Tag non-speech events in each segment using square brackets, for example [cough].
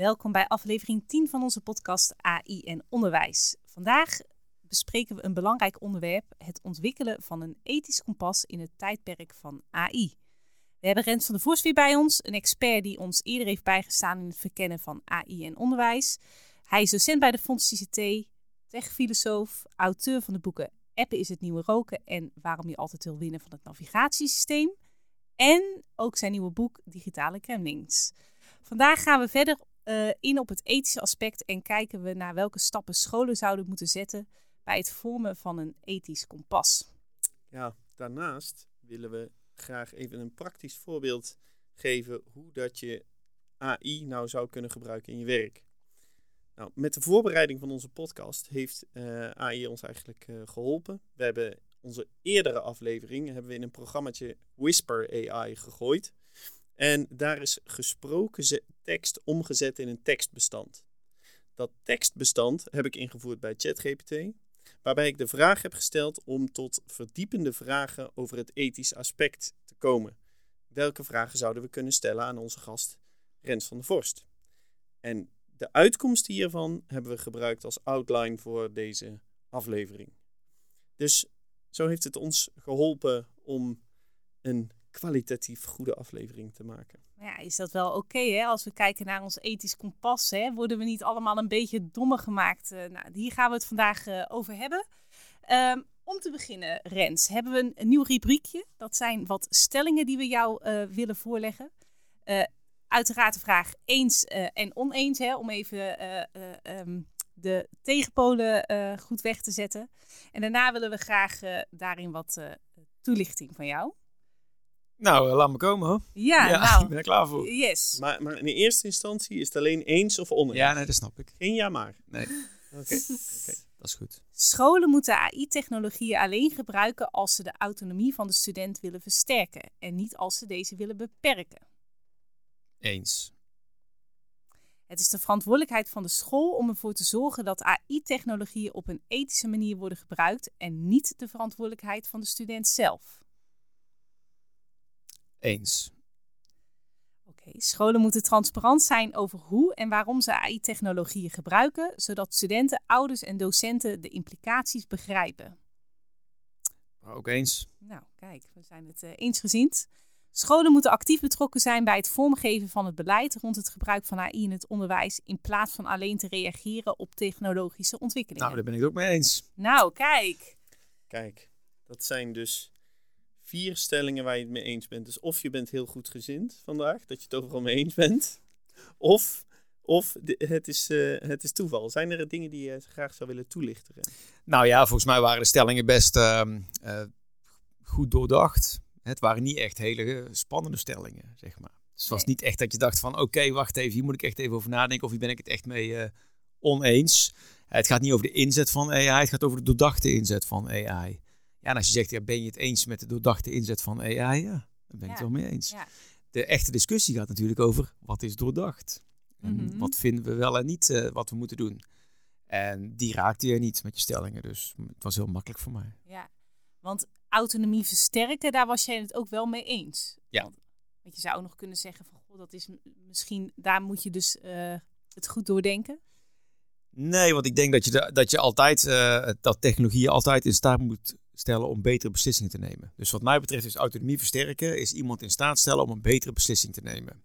Welkom bij aflevering 10 van onze podcast AI en onderwijs. Vandaag bespreken we een belangrijk onderwerp: het ontwikkelen van een ethisch kompas in het tijdperk van AI. We hebben Rens van der Voors weer bij ons, een expert die ons eerder heeft bijgestaan in het verkennen van AI en onderwijs. Hij is docent bij de Fonds ICT, techfilosoof, auteur van de boeken Appen is het nieuwe roken en waarom je altijd wil winnen van het navigatiesysteem. En ook zijn nieuwe boek Digitale Kremlings. Vandaag gaan we verder uh, in op het ethische aspect en kijken we naar welke stappen scholen zouden moeten zetten bij het vormen van een ethisch kompas. Ja, daarnaast willen we graag even een praktisch voorbeeld geven hoe dat je AI nou zou kunnen gebruiken in je werk. Nou, met de voorbereiding van onze podcast heeft uh, AI ons eigenlijk uh, geholpen. We hebben onze eerdere aflevering hebben we in een programmaatje Whisper AI gegooid. En daar is gesproken tekst omgezet in een tekstbestand. Dat tekstbestand heb ik ingevoerd bij ChatGPT, waarbij ik de vraag heb gesteld om tot verdiepende vragen over het ethisch aspect te komen. Welke vragen zouden we kunnen stellen aan onze gast Rens van der Vorst? En de uitkomsten hiervan hebben we gebruikt als outline voor deze aflevering. Dus zo heeft het ons geholpen om een kwalitatief goede aflevering te maken. Ja, is dat wel oké hè? Als we kijken naar ons ethisch kompas, hè? worden we niet allemaal een beetje domme gemaakt? Uh, nou, hier gaan we het vandaag uh, over hebben. Um, om te beginnen, Rens, hebben we een, nieuw rubriekje. Dat zijn wat stellingen die we jou uh, willen voorleggen. uiteraard de vraag eens en oneens, hè? om even um, de tegenpolen goed weg te zetten. En daarna willen we graag daarin wat toelichting van jou. Nou, laat me komen hoor. Ja, [laughs] nou. Ik ben er klaar voor. Yes. Maar, maar in eerste instantie is het alleen eens of oneens? Ja, nee, dat snap ik. Geen ja maar? Nee. Oké, [laughs] okay. dat is goed. Scholen moeten AI-technologieën alleen gebruiken als ze de autonomie van de student willen versterken en niet als ze deze willen beperken. Eens. Het is de verantwoordelijkheid van de school om ervoor te zorgen dat AI-technologieën op een ethische manier worden gebruikt en niet de verantwoordelijkheid van de student zelf. Eens. Oké, scholen moeten transparant zijn over hoe en waarom ze AI-technologieën gebruiken, zodat studenten, ouders en docenten de implicaties begrijpen. Ook eens. Nou, kijk, we zijn het uh, eensgezind. Scholen moeten actief betrokken zijn bij het vormgeven van het beleid rond het gebruik van AI in het onderwijs, in plaats van alleen te reageren op technologische ontwikkelingen. Nou, daar ben ik het ook mee eens. Nou, kijk. Kijk, dat zijn dus vier stellingen waar je het mee eens bent. Dus of je bent heel goed gezind vandaag, dat je het overal mee eens bent. Of, of het, is, uh, het is toeval. Zijn er dingen die je graag zou willen toelichten? Nou ja, volgens mij waren de stellingen best uh, uh, goed doordacht. Het waren niet echt hele spannende stellingen, zeg maar. Dus het was niet echt dat je dacht van oké, wacht even, hier moet ik echt even over nadenken. Of hier ben ik het echt mee oneens. Het gaat niet over de inzet van AI, het gaat over de doordachte inzet van AI. Ja, en als je zegt, ja, ben je het eens met de doordachte inzet van AI? Ja, daar ben ik het wel mee eens. Ja. De echte discussie gaat natuurlijk over wat is doordacht. En Mhm. wat vinden we wel en niet uh, wat we moeten doen. En die raakte je niet met je stellingen, dus het was heel makkelijk voor mij. Ja, want autonomie versterken, daar was jij het ook wel mee eens. Ja. Want, want je zou ook nog kunnen zeggen van, goh, dat is misschien, daar moet je dus uh, het goed doordenken. Nee, want ik denk dat je, de, dat je altijd, uh, dat technologie je altijd in staat moet stellen om betere beslissingen te nemen. Dus wat mij betreft is autonomie versterken, is iemand in staat stellen om een betere beslissing te nemen.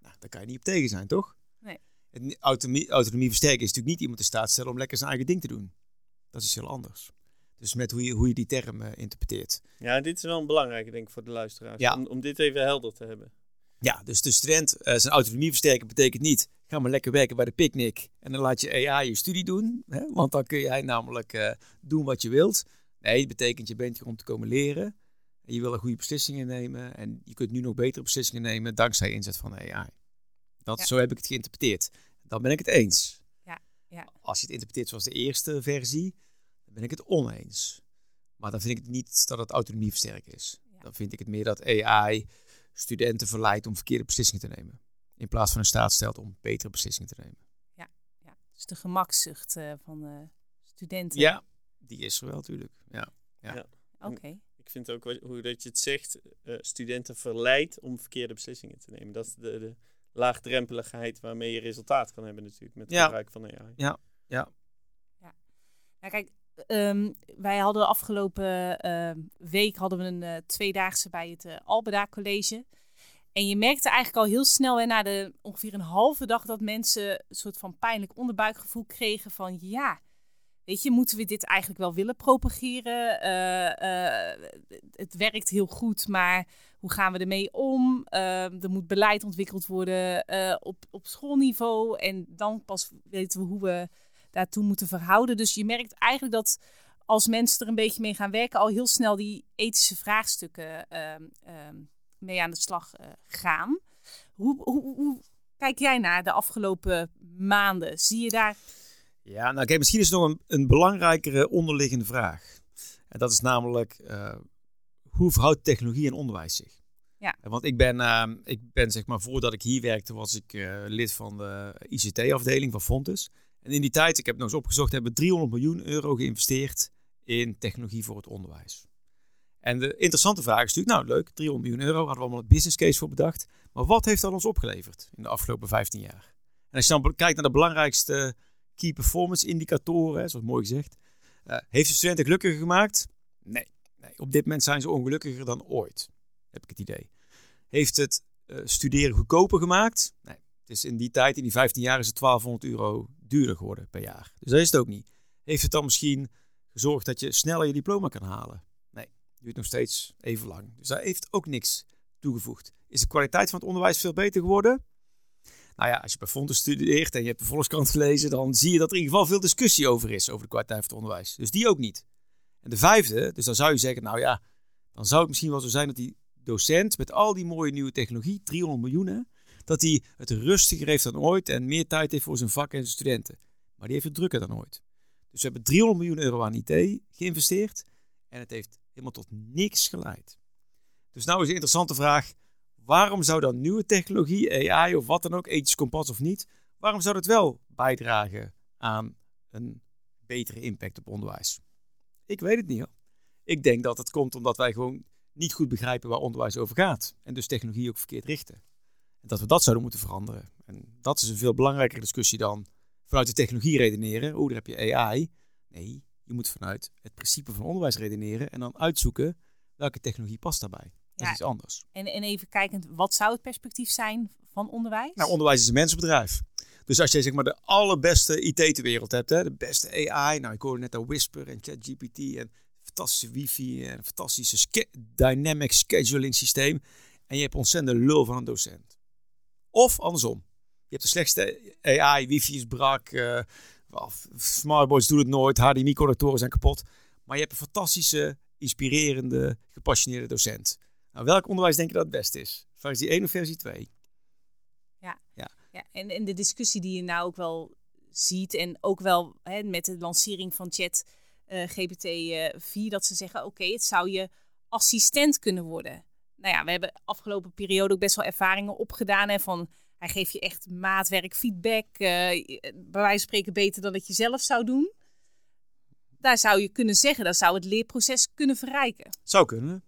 Nou, daar kan je niet op tegen zijn, toch? Nee. Het, autonomie, autonomie versterken is natuurlijk niet iemand in staat stellen om lekker zijn eigen ding te doen. Dat is heel anders. Dus met hoe je, hoe je die term uh, interpreteert. Ja, dit is wel een belangrijke, denk ik, voor de luisteraars. Ja. Om, om dit even helder te hebben. Ja, dus de student uh, zijn autonomie versterken betekent niet... ga maar lekker werken bij de picknick en dan laat je AI je studie doen. Hè? Want dan kun jij namelijk uh, doen wat je wilt. Nee, het betekent je bent hier om te komen leren. En je wil een goede beslissingen nemen. En je kunt nu nog betere beslissingen nemen dankzij inzet van AI. Dat, Ja. Zo heb ik het geïnterpreteerd. Dan ben ik het eens. Ja, ja. Als je het interpreteert zoals de eerste versie, dan ben ik het oneens. Maar dan vind ik het niet dat het autonomie versterken is. Ja. Dan vind ik het meer dat AI studenten verleidt om verkeerde beslissingen te nemen. In plaats van in staat stelt om betere beslissingen te nemen. ja. Dus de gemakzucht uh, van de studenten. Ja, die is er wel natuurlijk. Ja. Ja. Oké. Ik vind ook wat- hoe dat je het zegt, eh, studenten verleidt om verkeerde beslissingen te nemen. Dat is de, de laagdrempeligheid waarmee je resultaat kan hebben natuurlijk met het Ja. gebruik van AI. Ja, ja. Nou, kijk, ehm, wij hadden afgelopen ehm, week hadden we een eh, tweedaagse bij het eh, Albeda College. En je merkte eigenlijk al heel snel hè, na de ongeveer een halve dag dat mensen een soort van pijnlijk onderbuikgevoel kregen van ja, weet je, moeten we dit eigenlijk wel willen propageren? Eh, eh, het werkt heel goed, maar hoe gaan we ermee om? Ehm, er moet beleid ontwikkeld worden eh, op, op schoolniveau en dan pas weten we hoe we daartoe moeten verhouden. Dus je merkt eigenlijk dat als mensen er een beetje mee gaan werken, al heel snel die ethische vraagstukken ehm, ehm, mee aan de slag eh, gaan. Hoe, hoe kijk jij naar de afgelopen maanden? Zie je daar. Ja, nou kijk, misschien is er nog een, een belangrijkere onderliggende vraag. En dat is namelijk, eh, hoe verhoudt technologie en onderwijs zich? Ja. Want ik ben, eh, ik ben, zeg maar, voordat ik hier werkte, was ik eh, lid van de ICT-afdeling van Fontes. En in die tijd, ik heb het nog eens opgezocht, hebben we 300 miljoen euro geïnvesteerd in technologie voor het onderwijs. En de interessante vraag is natuurlijk, nou leuk, 300 miljoen euro, hadden we allemaal een business case voor bedacht. Maar wat heeft dat ons opgeleverd in de afgelopen 15 jaar? En als je dan kijkt naar de belangrijkste key performance indicatoren, zoals mooi gezegd. Eh, heeft de studenten gelukkiger gemaakt? Nee. nee. Op dit moment zijn ze ongelukkiger dan ooit, heb ik het idee. Heeft het eh, studeren goedkoper gemaakt? Nee. Het is in die tijd, in die 15 jaar, is het 1200 euro duurder geworden per jaar. Dus dat is het ook niet. Heeft het dan misschien gezorgd dat je sneller je diploma kan halen? Nee, duurt nog steeds even lang. Dus daar heeft ook niks toegevoegd. Is de kwaliteit van het onderwijs veel beter geworden? Nou ja, als je bij Fontes studeert en je hebt de Volkskrant gelezen, dan zie je dat er in ieder geval veel discussie over is, over de kwaliteit van het onderwijs. Dus die ook niet. En de vijfde, dus dan zou je zeggen, nou ja, dan zou het misschien wel zo zijn dat die docent met al die mooie nieuwe technologie, 300 miljoen, dat hij het rustiger heeft dan ooit en meer tijd heeft voor zijn vak en zijn studenten. Maar die heeft het drukker dan ooit. Dus we hebben 300 miljoen euro aan IT geïnvesteerd en het heeft helemaal tot niks geleid. Dus nou is de interessante vraag, waarom zou dan nieuwe technologie, AI of wat dan ook, ethisch kompas of niet, waarom zou dat wel bijdragen aan een betere impact op onderwijs? Ik weet het niet hoor. Ik denk dat het komt omdat wij gewoon niet goed begrijpen waar onderwijs over gaat. En dus technologie ook verkeerd richten. En dat we dat zouden moeten veranderen. En dat is een veel belangrijkere discussie dan vanuit de technologie redeneren. Oh, daar heb je AI. Nee, je moet vanuit het principe van onderwijs redeneren en dan uitzoeken welke technologie past daarbij. Dat is iets anders. En, en even kijkend, wat zou het perspectief zijn van onderwijs? Nou, onderwijs is een mensenbedrijf. Dus als jij zeg maar de allerbeste IT ter wereld hebt, hè, de beste AI, nou ik hoorde net al Whisper en ChatGPT en fantastische wifi en een fantastische dynamic scheduling systeem en je hebt ontzettend lul van een docent. Of andersom, je hebt de slechtste AI, wifi is brak, wel, smartboards doen het nooit, HDMI-connectoren zijn kapot, maar je hebt een fantastische, inspirerende, gepassioneerde docent. Nou, welk onderwijs denk je dat het beste is? Versie 1 of versie 2? Ja, en, en de discussie die je nou ook wel ziet en ook wel hè, met de lancering van Chat eh, GPT eh, 4, dat ze zeggen, oké, het zou je assistent kunnen worden. Nou ja, we hebben afgelopen periode ook best wel ervaringen opgedaan en van hij geeft je echt maatwerk, feedback, eh, bij wijze van spreken beter dan dat je zelf zou doen. Daar zou je kunnen zeggen, dat zou het leerproces kunnen verrijken. Zou kunnen.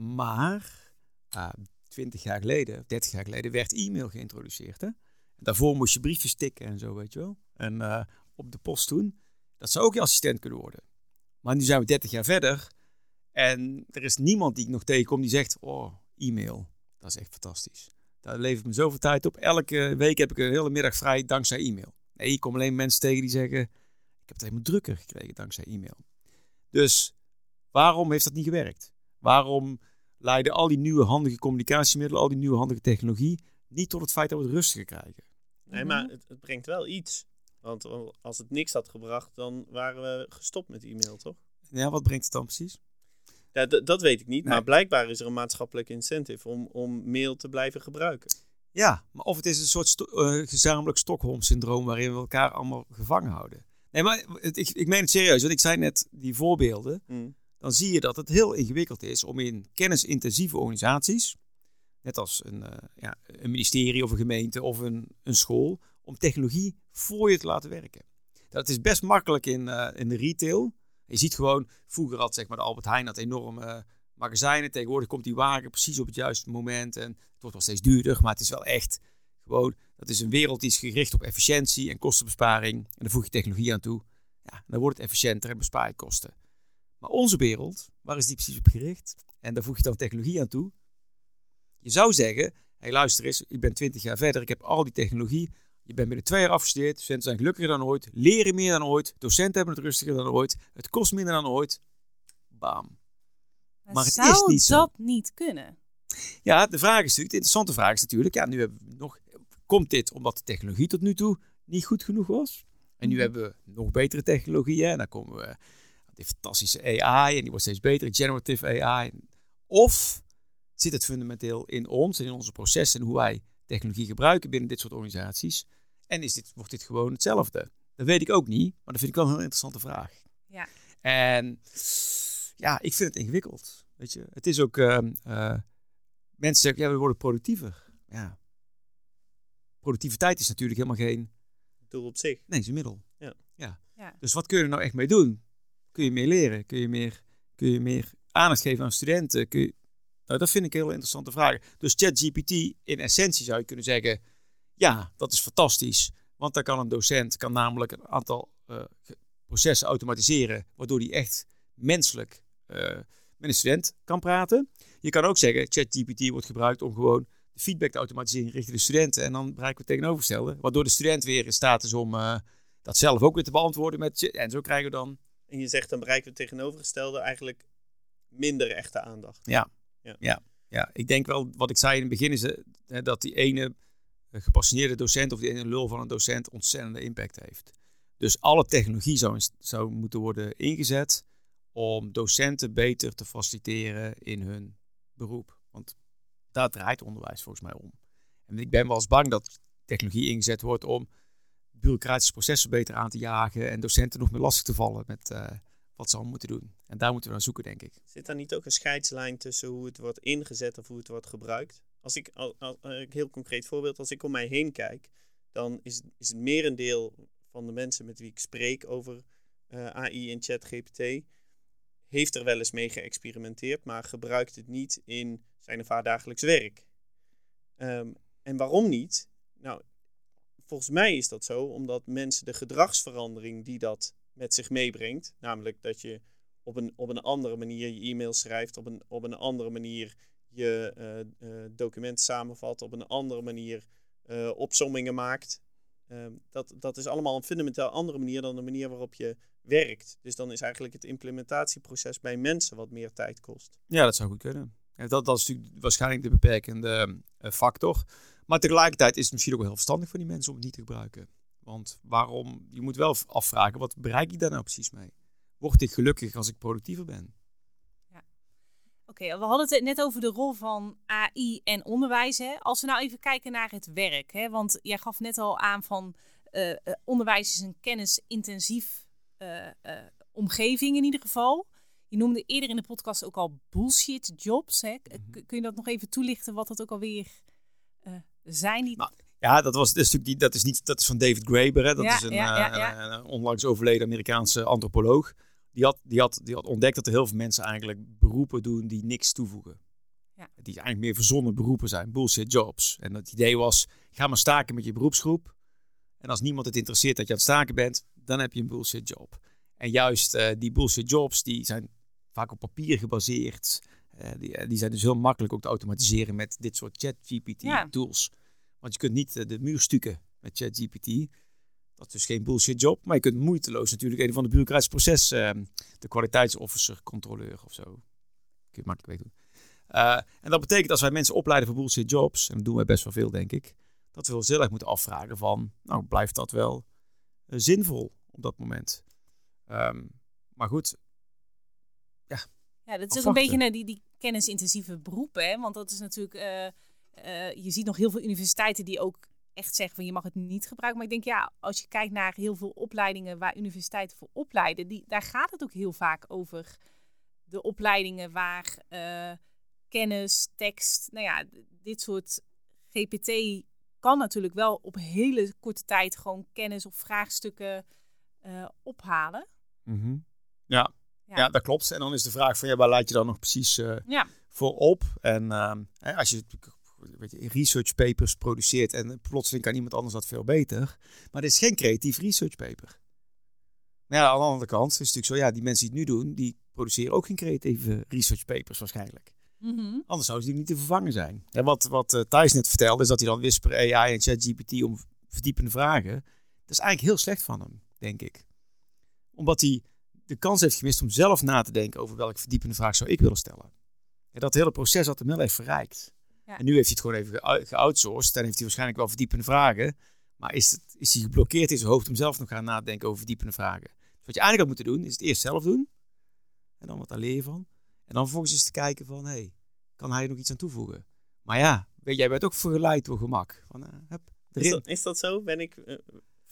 Maar ah, 20 jaar geleden, 30 jaar geleden, werd e-mail geïntroduceerd. Hè? Daarvoor moest je briefjes tikken en zo, weet je wel. En eh, op de post toen, dat zou ook je assistent kunnen worden. Maar nu zijn we 30 jaar verder. En er is niemand die ik nog tegenkom die zegt, oh, e-mail, dat is echt fantastisch. Daar levert me zoveel tijd op. Elke week heb ik een hele middag vrij dankzij e-mail. Nee, ik kom alleen mensen tegen die zeggen, ik heb het helemaal drukker gekregen dankzij e-mail. Dus waarom heeft dat niet gewerkt? Waarom leiden al die nieuwe handige communicatiemiddelen, al die nieuwe handige technologie, niet tot het feit dat we het rustiger krijgen? Nee, maar het, het brengt wel iets. Want als het niks had gebracht, dan waren we gestopt met e-mail, toch? Ja, wat brengt het dan precies? Ja, dat weet ik niet. Nee. Maar blijkbaar is er een maatschappelijk incentive om, om mail te blijven gebruiken. Ja, maar of het is een soort sto- eh, gezamenlijk Stockholm-syndroom waarin we elkaar allemaal gevangen houden. Nee, maar het- ik, ik meen het serieus, want ik zei net die voorbeelden. Mm. Dan zie je dat het heel ingewikkeld is om in kennisintensieve organisaties, net als een, eh, ja, een ministerie of een gemeente of een, een school, om technologie voor je te laten werken. Dat is best makkelijk in, eh, in de retail. Je ziet gewoon, vroeger had zeg maar, de Albert Heijn had enorme eh, magazijnen. Tegenwoordig komt die wagen precies op het juiste moment. En het wordt wel steeds duurder, maar het is wel echt Gewoon, dat is een wereld die is gericht op efficiëntie en kostenbesparing. En dan voeg je technologie aan toe. Ja, dan wordt het efficiënter en bespaar je kosten. Maar onze wereld, waar is die precies op gericht? En daar voeg je dan technologie aan toe. Je zou zeggen, hey, luister eens, ik ben 20 jaar verder, ik heb al die technologie. Je bent binnen twee jaar afgestudeerd, studenten zijn gelukkiger dan ooit, leren meer dan ooit, docenten hebben het rustiger dan ooit, het kost minder dan ooit. Bam. Maar, het zou is niet dat niet kunnen? Ja, de vraag is natuurlijk, de interessante vraag is natuurlijk, ja, nu hebben we nog, komt dit omdat de technologie tot nu toe niet goed genoeg was? En nu mhm. hebben we nog betere technologieën en dan komen we die fantastische AI en die wordt steeds beter, generative AI. Of zit het fundamenteel in ons en in onze processen en hoe wij technologie gebruiken binnen dit soort organisaties? En is dit, wordt dit gewoon hetzelfde? Dat weet ik ook niet, maar dat vind ik wel een heel interessante vraag. Ja. En ja, ik vind het ingewikkeld. Weet je, het is ook. Uh, uh, mensen zeggen, ja, we worden productiever. Ja. Productiviteit is natuurlijk helemaal geen. Doel op zich. Nee, het is een middel. Ja. ja. ja. Dus wat kun je er nou echt mee doen? Kun je meer leren? Kun je meer, kun je meer aandacht geven aan studenten? Kun je, nou, dat vind ik heel interessante vraag. Dus ChatGPT, in essentie zou je kunnen zeggen: ja, dat is fantastisch. Want dan kan een docent kan namelijk een aantal uh, processen automatiseren, waardoor die echt menselijk uh, met een student kan praten. Je kan ook zeggen, ChatGPT wordt gebruikt om gewoon de feedback te automatiseren richting de studenten. En dan bereiken we het tegenovergestelde. Waardoor de student weer in staat is om uh, dat zelf ook weer te beantwoorden. Met, en zo krijgen we dan... En je zegt, dan bereiken we het tegenovergestelde eigenlijk minder echte aandacht. Ja, ja. ja, ja. ik denk wel, wat ik zei in het begin, is uh, dat die ene gepassioneerde docent of die ene lul van een docent ontzettende impact heeft. Dus alle technologie zou, zou moeten worden ingezet om docenten beter te faciliteren in hun beroep. Want daar draait onderwijs volgens mij om. En ik ben wel eens bang dat technologie ingezet wordt om bureaucratische processen beter aan te jagen en docenten nog meer lastig te vallen met uh, wat ze al moeten doen. En daar moeten we naar zoeken, denk ik. Zit daar niet ook een scheidslijn tussen hoe het wordt ingezet of hoe het wordt gebruikt? Als ik, al, al, een heel concreet voorbeeld, als ik om mij heen kijk, dan is, is het merendeel van de mensen met wie ik spreek over eh, AI en ChatGPT, heeft er wel eens mee geëxperimenteerd, maar gebruikt het niet in zijn of haar dagelijks werk. Ehm, en waarom niet? Nou, volgens mij is dat zo omdat mensen de gedragsverandering die dat met zich meebrengt, namelijk dat je op een, op een andere manier je e-mail schrijft, op een, op een andere manier je uh, document samenvat, op een andere manier uh, opsommingen maakt. Ehm, dat, dat is allemaal een fundamenteel andere manier dan de manier waarop je werkt. Dus dan is eigenlijk het implementatieproces bij mensen wat meer tijd kost. Ja, dat zou goed kunnen. Dat, dat is natuurlijk waarschijnlijk de beperkende factor. Maar tegelijkertijd is het misschien ook wel heel verstandig voor die mensen om het niet te gebruiken. Want waarom? Je moet wel afvragen, wat bereik ik daar nou precies mee? Word ik gelukkig als ik productiever ben? Ja. Oké, we hadden het net over de rol van AI en onderwijs. Hè? Als we nou even kijken naar het werk. Hè? Want jij gaf net al aan van uh, onderwijs is een kennisintensief uh, omgeving in ieder geval. Je noemde eerder in de podcast ook al bullshit jobs. Hè? Mhm. Kun je dat nog even toelichten wat dat ook alweer zijn? Die... Nou, ja, dat, was, dat, is natuurlijk dat is niet, dat is van David Graeber. Hè? Dat is een, ja, een, onlangs overleden Amerikaanse antropoloog. Die had, die, had, die had ontdekt dat er heel veel mensen eigenlijk beroepen doen die niks toevoegen. Die eigenlijk meer verzonnen beroepen zijn, bullshit jobs. En het idee was, ga maar staken met je beroepsgroep. En als niemand het interesseert dat je aan het staken bent, dan heb je een bullshit job. En juist uh, die bullshit jobs, die zijn vaak op papier gebaseerd. Uh, die, eh, die, zijn dus heel makkelijk ook te automatiseren met dit soort ChatGPT tools. Want je kunt niet de muur stukken met ChatGPT. Dat is dus geen bullshit job. Maar je kunt moeiteloos natuurlijk een van de bureaucratische processen, de kwaliteitsofficer, controleur of zo. Kun je makkelijk weten. en dat betekent als wij mensen opleiden voor bullshit jobs, en dat doen wij best wel veel denk ik, dat we ons heel erg moeten afvragen van, nou blijft dat wel zinvol op dat moment? Um, maar goed, ja. Ja, dat is ook een beetje naar die, die kennisintensieve beroepen. Hè? Want dat is natuurlijk, uh, uh, je ziet nog heel veel universiteiten die ook echt zeggen van je mag het niet gebruiken. Maar ik denk ja, als je kijkt naar heel veel opleidingen waar universiteiten voor opleiden, die, daar gaat het ook heel vaak over de opleidingen waar uh, kennis, tekst, nou ja, dit soort GPT kan natuurlijk wel op hele korte tijd gewoon kennis of vraagstukken ophalen. Mhm. ja. Ja. dat klopt. En dan is de vraag van ja, waar laat je dan nog precies uh, voor op? En uh, als je weet je, research papers produceert en plotseling kan iemand anders dat veel beter. Maar dit is geen creatief research paper. Maar ja, aan de andere kant is het natuurlijk zo, ja, die mensen die het nu doen, die produceren ook geen creatieve research papers waarschijnlijk. Mhm. Anders zouden die niet te vervangen zijn. En wat, wat eh, Thijs net vertelde, is dat hij dan Whisper AI en ChatGPT om verdiepende vragen. Dat is eigenlijk heel slecht van hem, denk ik. Omdat hij de kans heeft gemist om zelf na te denken over welke verdiepende vraag zou ik willen stellen. En dat hele proces had hem heel even verrijkt. Ja. En nu heeft hij het gewoon even geu- geoutsourced. En heeft hij waarschijnlijk wel verdiepende vragen. Maar is, het, is hij geblokkeerd in zijn hoofd om zelf nog gaan nadenken over verdiepende vragen. Dus wat je eigenlijk had moeten doen, is het eerst zelf doen. En dan wat daar leer je van. En dan vervolgens eens te kijken van, hey, kan hij er nog iets aan toevoegen? Maar ja, weet, jij bent ook verleid door gemak. Van, eh, hup, Is dat, is dat zo? Ben ik eh,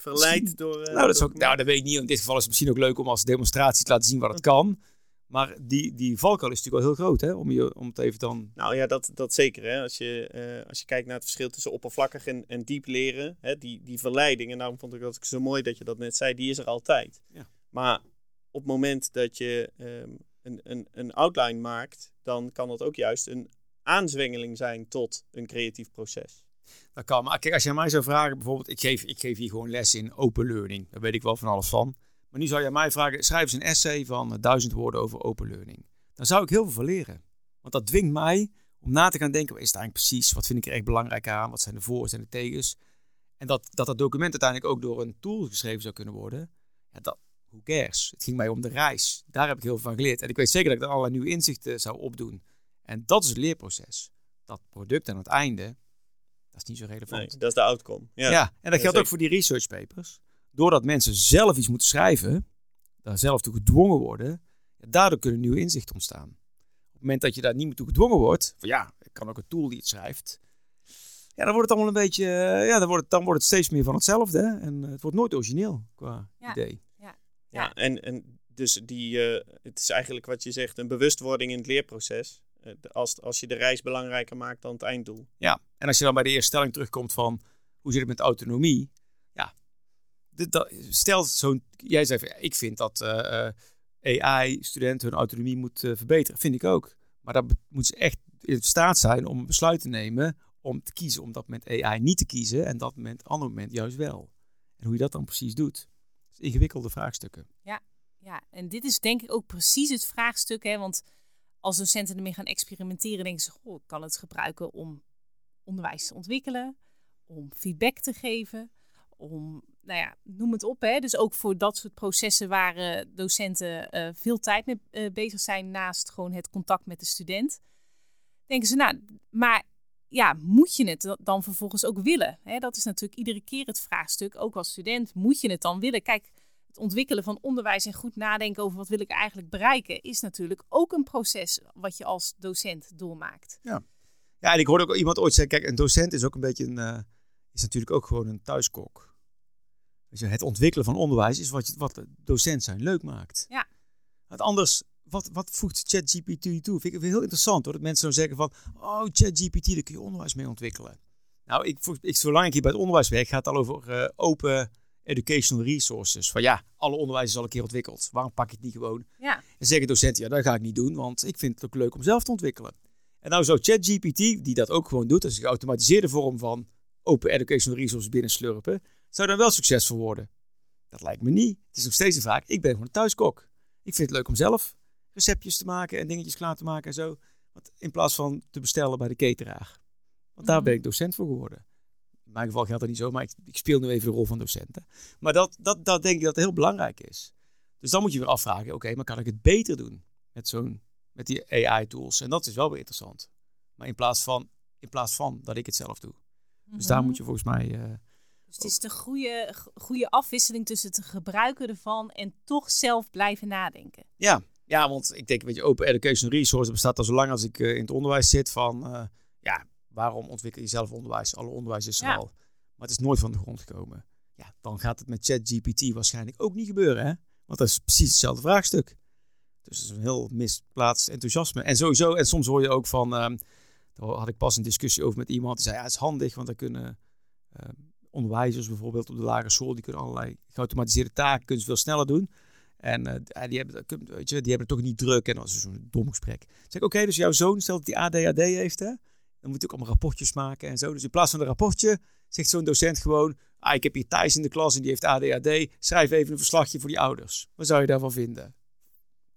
verleid door... eh, nou, dat is door- ook, nou, dat weet ik niet. In dit geval is het misschien ook leuk om als demonstratie te laten zien wat het kan. Maar die, die valkuil is natuurlijk wel heel groot, hè? Om, je, om het even dan... Nou ja, dat, dat zeker. Hè. Als, je, eh, als je kijkt naar het verschil tussen oppervlakkig en, en diep leren, hè, die, die verleiding, en daarom vond ik dat zo mooi dat je dat net zei, die is er altijd. Ja. Maar op het moment dat je ehm, een, een, een outline maakt, dan kan dat ook juist een aanzwengeling zijn tot een creatief proces. Dat kan. Maar kijk, als aan mij zou vragen, bijvoorbeeld, ik geef, ik geef hier gewoon les in open learning. Daar weet ik wel van alles van. Maar nu zou aan mij vragen, schrijf eens een essay van eh, duizend woorden over open learning. Dan zou ik heel veel van leren. Want dat dwingt mij om na te gaan denken, wat is het eigenlijk precies? Wat vind ik er echt belangrijk aan? Wat zijn de voor's en de tegens? En dat, dat dat document uiteindelijk ook door een tool geschreven zou kunnen worden. Ja, dat, who cares? Het ging mij om de reis. Daar heb ik heel veel van geleerd. En ik weet zeker dat ik er allerlei nieuwe inzichten zou opdoen. En dat is het leerproces. Dat product aan het einde, is niet zo relevant. Nee, dat is de outcome. Ja. Ja, en dat geldt zeker. ook voor die research papers. Doordat mensen zelf iets moeten schrijven, daar zelf toe gedwongen worden, ja, daardoor kunnen nieuwe inzichten ontstaan. Op het moment dat je daar niet meer toe gedwongen wordt, van ja, ik kan ook een tool die het schrijft. Ja, dan wordt het allemaal een beetje, ja, dan wordt het, dan wordt het steeds meer van hetzelfde. hè. En eh, het wordt nooit origineel qua Ja. idee. Ja, en, en dus die, eh, het is eigenlijk wat je zegt, een bewustwording in het leerproces. Eh, als, als je de reis belangrijker maakt dan het einddoel. Ja, en als je dan bij de eerste stelling terugkomt van hoe zit het met autonomie? Ja, dat, stel zo'n, jij zei ja, ik vind dat eh, eh, AI-studenten hun autonomie moet eh, verbeteren. Vind ik ook. Maar dan moeten ze echt in staat zijn om een besluit te nemen om te kiezen om dat moment AI niet te kiezen en dat moment, ander moment juist wel. En hoe je dat dan precies doet. Dat is ingewikkelde vraagstukken. Ja, en dit is denk ik ook precies het vraagstuk. Hè? Want als docenten ermee gaan experimenteren, denken ze: Goh, ik kan het gebruiken om onderwijs te ontwikkelen, om feedback te geven, om, nou ja, noem het op. Hè? Dus ook voor dat soort processen waar eh, docenten eh, veel tijd mee eh, bezig zijn, naast gewoon het contact met de student. Denken ze, nou, maar ja, moet je het dan vervolgens ook willen? Hè? Dat is natuurlijk iedere keer het vraagstuk. Ook als student, moet je het dan willen? Kijk, het ontwikkelen van onderwijs en goed nadenken over wat wil ik eigenlijk bereiken, is natuurlijk ook een proces wat je als docent doormaakt. Ja, en ik hoorde ook iemand ooit zeggen, kijk, een docent is ook een beetje een, eh, is natuurlijk ook gewoon een thuiskok. Dus het ontwikkelen van onderwijs is wat, je, wat de docent zijn leuk maakt. Ja. Want anders, wat, wat voegt ChatGPT toe? Vind ik heel interessant hoor, dat mensen zo zeggen van, oh ChatGPT, daar kun je onderwijs mee ontwikkelen. Nou, ik, ik, zolang ik hier bij het onderwijs werk, gaat het al over eh, open educational resources. Van ja, alle onderwijs is al een keer ontwikkeld. Waarom pak je het niet gewoon? Ja, En zeggen docenten, ja, dat ga ik niet doen, want ik vind het ook leuk om zelf te ontwikkelen. En nou zou ChatGPT, die dat ook gewoon doet, dus een geautomatiseerde vorm van open educational resources binnenslurpen, zou dan wel succesvol worden? Dat lijkt me niet. Het is nog steeds een vraag. Ik ben gewoon een thuiskok. Ik vind het leuk om zelf receptjes te maken en dingetjes klaar te maken en zo. Want in plaats van te bestellen bij de cateraar. Want daar Mhm. ben ik docent voor geworden. In mijn geval geldt dat niet zo, maar ik, ik speel nu even de rol van docenten. Maar dat, dat, dat denk ik dat heel belangrijk is. Dus dan moet je weer afvragen, oké, maar kan ik het beter doen met zo'n met die AI-tools? En dat is wel weer interessant. Maar in plaats van, in plaats van dat ik het zelf doe. Dus daar Mhm. moet je volgens mij. eh, Dus het is de goede, goede afwisseling tussen het gebruiken ervan en toch zelf blijven nadenken. ja. ja, want ik denk, weet je, open educational resource bestaat al zo lang als ik eh, in het onderwijs zit. Van eh, ja, waarom ontwikkel je zelf onderwijs? Alle onderwijs is er Ja. al. Maar het is nooit van de grond gekomen. Ja, dan gaat het met ChatGPT waarschijnlijk ook niet gebeuren, hè? Want dat is precies hetzelfde vraagstuk. Dus dat is een heel misplaatst enthousiasme. En sowieso, en soms hoor je ook van, ehm, daar had ik pas een discussie over met iemand die zei, ja, het is handig, want dan kunnen ehm, onderwijzers bijvoorbeeld op de lagere school, die kunnen allerlei geautomatiseerde taken kunnen ze veel sneller doen. En eh, die, hebben, weet je, die hebben het toch niet druk. En dat is zo'n dom gesprek. Zeg ik, oké, dus jouw zoon, stelt dat hij ADHD heeft, hè? Dan moet ik ook allemaal rapportjes maken en zo. Dus in plaats van een rapportje zegt zo'n docent gewoon... Ah, ik heb hier Thijs in de klas en die heeft ADHD. Schrijf even een verslagje voor die ouders. Wat zou je daarvan vinden?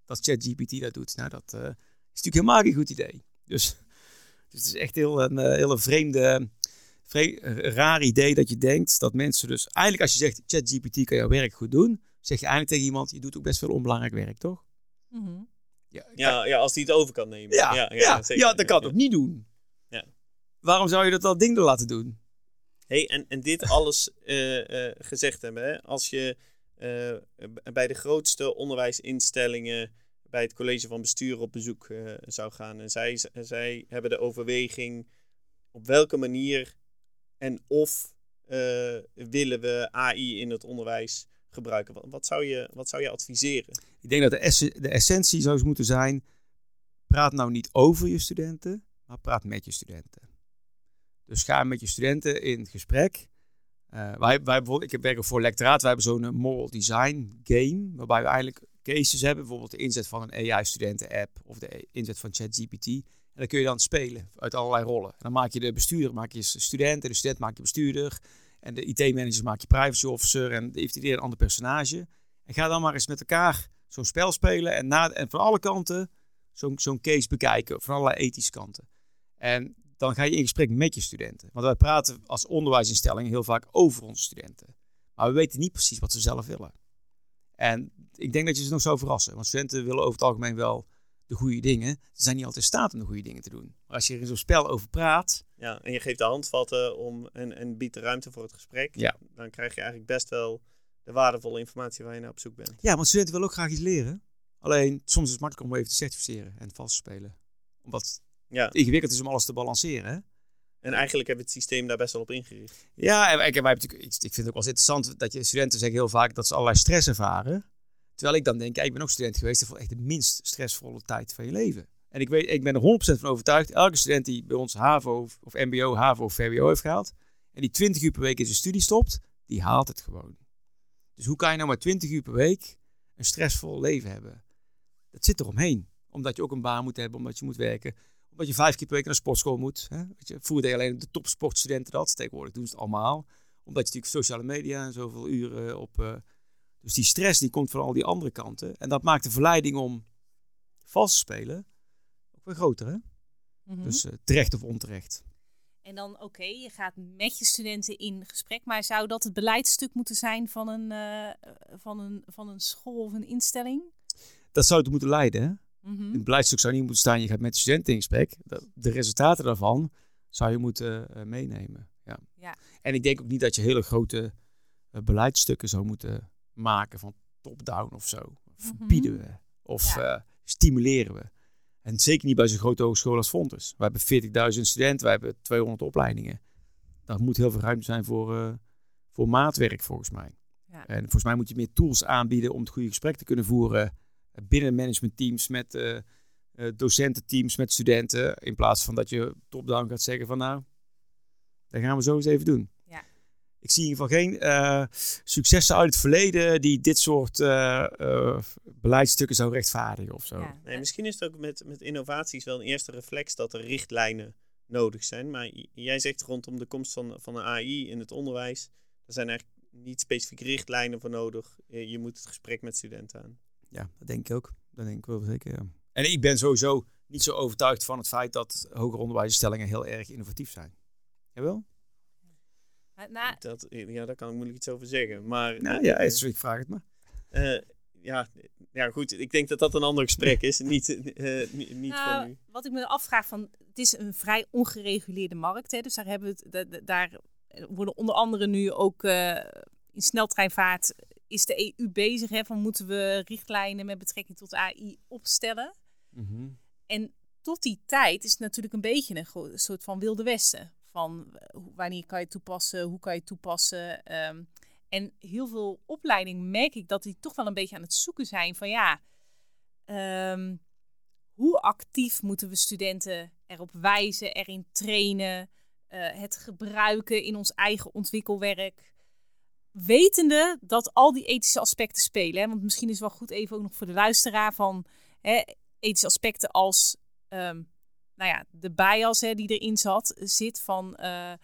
Dat ChatGPT dat doet. Nou, dat uh, is natuurlijk helemaal geen goed idee. Dus, [laughs] dus het is echt heel een uh, hele vreemde, vreemde, raar idee dat je denkt dat mensen dus... Eigenlijk als je zegt ChatGPT kan jouw werk goed doen... zeg je eigenlijk tegen iemand, je doet ook best veel onbelangrijk werk, toch? Mm -hmm. ja, ja, ja, als die het over kan nemen. Ja, ja, ja, ja, ja dat kan het ook niet doen. Ja. Waarom zou je dat dat ding er laten doen? Hey, en, en dit alles uh, uh, gezegd hebben, hè? als je uh, bij de grootste onderwijsinstellingen, bij het college van bestuur op bezoek zou gaan en zij, zij hebben de overweging op welke manier en of willen we AI in het onderwijs gebruiken. Wat, wat, zou, je, wat zou je adviseren? Ik denk dat de, de essentie zou moeten zijn, praat nou niet over je studenten, maar praat met je studenten. Dus ga met je studenten in gesprek. Uh, wij, wij bijvoorbeeld, ik werk voor lectoraat, wij hebben zo'n moral design game, waarbij we eigenlijk cases hebben, bijvoorbeeld de inzet van een AI-studenten-app of de inzet van ChatGPT. En dan kun je dan spelen uit allerlei rollen. En dan maak je de bestuurder, maak je student, en de student maak je bestuurder. En de IT-manager maak je privacy officer en heeft iedereen een ander personage. En ga dan maar eens met elkaar zo'n spel spelen en, na, en van alle kanten zo'n zo'n case bekijken, van allerlei ethische kanten. En dan ga je in gesprek met je studenten. Want wij praten als onderwijsinstelling heel vaak over onze studenten. Maar we weten niet precies wat ze zelf willen. En ik denk dat je ze nog zou verrassen. Want studenten willen over het algemeen wel de goede dingen. Ze zijn niet altijd in staat om de goede dingen te doen. Maar als je er in zo'n spel over praat. Ja, en je geeft de handvatten om, en, en biedt de ruimte voor het gesprek. Ja. Dan krijg je eigenlijk best wel de waardevolle informatie waar je naar op zoek bent. Ja, want studenten willen ook graag iets leren. Alleen soms is het makkelijk om even te certificeren en vast te spelen. Omdat ja. het ingewikkeld is om alles te balanceren. Hè? En eigenlijk hebben we het systeem daar best wel op ingericht. Ja, en wij, wij, ik, ik vind het ook wel eens interessant dat je studenten zeggen heel vaak dat ze allerlei stress ervaren. Terwijl ik dan denk, ik ben ook student geweest voor echt de minst stressvolle tijd van je leven. En ik, weet, ik ben er 100% van overtuigd, elke student die bij ons HAVO of MBO, HAVO of VWO heeft gehaald, en die 20 uur per week in zijn studie stopt, die haalt het gewoon. Dus hoe kan je nou maar 20 uur per week een stressvol leven hebben? Dat zit eromheen. Omdat je ook een baan moet hebben, omdat je moet werken, omdat je vijf keer per week naar de sportschool moet. Hè? Weet je, vroeger alleen de topsportstudenten dat, tegenwoordig doen ze het allemaal. Omdat je natuurlijk sociale media en zoveel uren op... Uh, dus die stress die komt van al die andere kanten. En dat maakt de verleiding om vals te spelen ook weer groter. Hè? Mm -hmm. Dus uh, terecht of onterecht. En dan, oké, okay, je gaat met je studenten in gesprek. Maar zou dat het beleidstuk moeten zijn van een, uh, van een, van een school of een instelling? Dat zou het moeten leiden. Hè? Mm -hmm. In het beleidstuk zou niet moeten staan, je gaat met de studenten in gesprek. De resultaten daarvan zou je moeten uh, meenemen. Ja. ja. En ik denk ook niet dat je hele grote uh, beleidsstukken zou moeten maken van top-down of zo. Verbieden we of ja. uh, stimuleren we. En zeker niet bij zo'n grote hogeschool als Fontes. We hebben 40.000 studenten, we hebben 200 opleidingen. Daar moet heel veel ruimte zijn voor, voor maatwerk volgens mij. Ja. En volgens mij moet je meer tools aanbieden om het goede gesprek te kunnen voeren binnen managementteams met uh, uh, docententeams, met studenten. In plaats van dat je top-down gaat zeggen van nou, dat gaan we zo eens even doen. Ja. Ik zie in ieder geval geen uh, successen uit het verleden die dit soort beleidsstukken zou rechtvaardigen of zo. Ja. Nee, misschien is het ook met, met innovaties wel een eerste reflex dat er richtlijnen nodig zijn. Maar jij zegt rondom de komst van, van een AI in het onderwijs, er zijn eigenlijk niet specifiek richtlijnen voor nodig. Je moet het gesprek met studenten aan. Ja, dat denk ik ook. Dat denk ik wel zeker, ja. En ik ben sowieso niet zo overtuigd van het feit dat hoger onderwijsinstellingen heel erg innovatief zijn. Jawel? Nou, dat, ja, daar kan ik moeilijk iets over zeggen. Maar, nou ja, is, ik vraag het maar. Uh, ja, ja, goed. Ik denk dat dat een ander gesprek is. niet uh, niet, niet nou, van nu. Wat ik me afvraag, van, het is een vrij ongereguleerde markt. Hè, dus daar, hebben we het, daar worden onder andere nu ook uh, in sneltreinvaart is de EU bezig hè, van moeten we richtlijnen met betrekking tot AI opstellen. Mm -hmm. En tot die tijd is het natuurlijk een beetje een soort van wilde westen. Van wanneer kan je toepassen, hoe kan je toepassen. Um, en heel veel opleidingen merk ik dat die toch wel een beetje aan het zoeken zijn van ja, um, hoe actief moeten we studenten erop wijzen, erin trainen, uh, het gebruiken in ons eigen ontwikkelwerk wetende dat al die ethische aspecten spelen. Hè? Want misschien is het wel goed even ook nog voor de luisteraar van hè, ethische aspecten als... Um, nou ja, de bias hè, die erin zat, zit van eh, eh,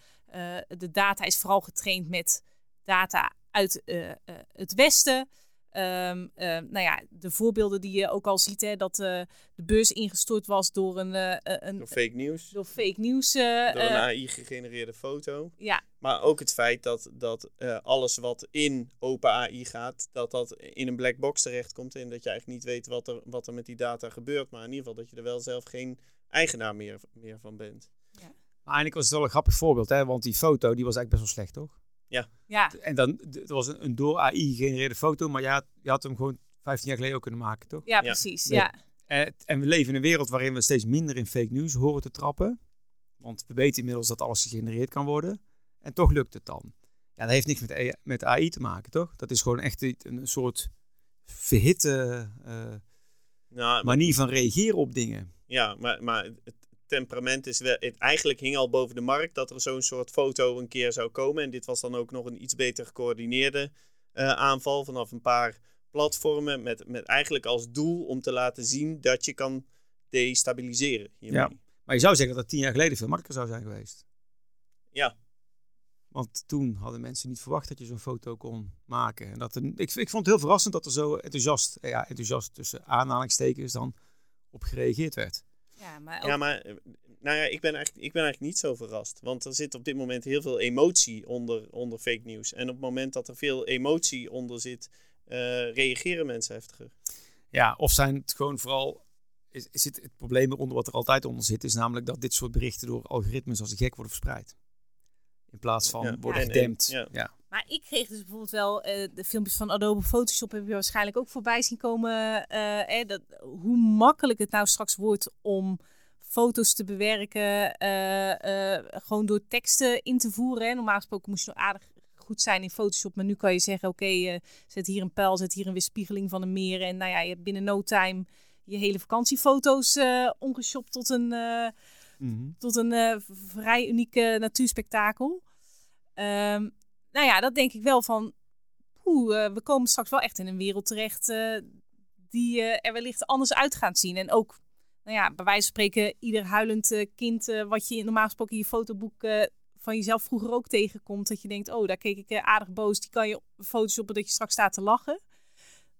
de data is vooral getraind met data uit eh, het Westen. Um, nou ja, de voorbeelden die je ook al ziet, hè, dat uh, de beurs ingestort was door een... Uh, een door fake nieuws. Door fake nieuws. door een AI-gegenereerde foto. Ja. Maar ook het feit dat, dat alles wat in open AI gaat, dat dat in een black box terechtkomt. En dat je eigenlijk niet weet wat er, wat er met die data gebeurt. Maar in ieder geval dat je er wel zelf geen eigenaar meer, meer van bent. Ja. Maar eigenlijk was het wel een grappig voorbeeld, hè? want die foto die was eigenlijk best wel slecht, toch? Ja. ja. En dan, het was een, een door AI gegenereerde foto, maar ja, je had hem gewoon 15 jaar geleden ook kunnen maken, toch? Ja, precies. Ja. En, en we leven in een wereld waarin we steeds minder in fake news horen te trappen. Want we weten inmiddels dat alles gegenereerd kan worden. En toch lukt het dan. Ja, dat heeft niks met, AI, met AI te maken, toch? Dat is gewoon echt een, soort verhitte uh, nou, manier van reageren op dingen. Ja, maar, maar het temperament is wel. Het, eigenlijk hing al boven de markt dat er zo'n soort foto een keer zou komen. En dit was dan ook nog een iets beter gecoördineerde uh, aanval vanaf een paar platformen. Met, met eigenlijk als doel om te laten zien dat je kan destabiliseren. Hiermee. Ja, maar je zou zeggen dat dat tien jaar geleden veel makkelijker zou zijn geweest. Ja. Want toen hadden mensen niet verwacht dat je zo'n foto kon maken. En dat ik, ik vond het heel verrassend dat er zo enthousiast, ja, enthousiast tussen aanhalingstekens dan op gereageerd werd. Ja, maar, ja, maar eh, nou ja, ik ben, eigenlijk, ik ben eigenlijk niet zo verrast. Want er zit op dit moment heel veel emotie onder, onder fake news. En op het moment dat er veel emotie onder zit, uh, reageren mensen heftiger. Ja, of zijn het gewoon vooral. Is, zit het probleem eronder wat er altijd onder zit, is namelijk dat dit soort berichten door algoritmes als een gek worden verspreid. In plaats van worden gedempt. Ja. ja. Maar ik kreeg dus bijvoorbeeld wel uh, de filmpjes van Adobe Photoshop heb je waarschijnlijk ook voorbij zien komen. Uh, dat, hoe makkelijk het nou straks wordt om foto's te bewerken, uh, gewoon door teksten in te voeren. Hè. Normaal gesproken moest je nog aardig goed zijn in Photoshop, maar nu kan je zeggen, oké, zet hier een pijl, zet hier een weerspiegeling van een meer. En nou ja, je hebt binnen no time je hele vakantiefoto's ongeshopt tot een, mm tot een vrij unieke natuurspektakel. Um, nou ja, dat denk ik wel van. Oeh, we komen straks wel echt in een wereld terecht uh, die uh, er wellicht anders uit gaat zien. En ook, nou ja, bij wijze van spreken, ieder huilend kind wat je normaal gesproken in je fotoboek van jezelf vroeger ook tegenkomt. Dat je denkt, oh, daar keek ik aardig boos. Die kan je photoshoppen dat je straks staat te lachen.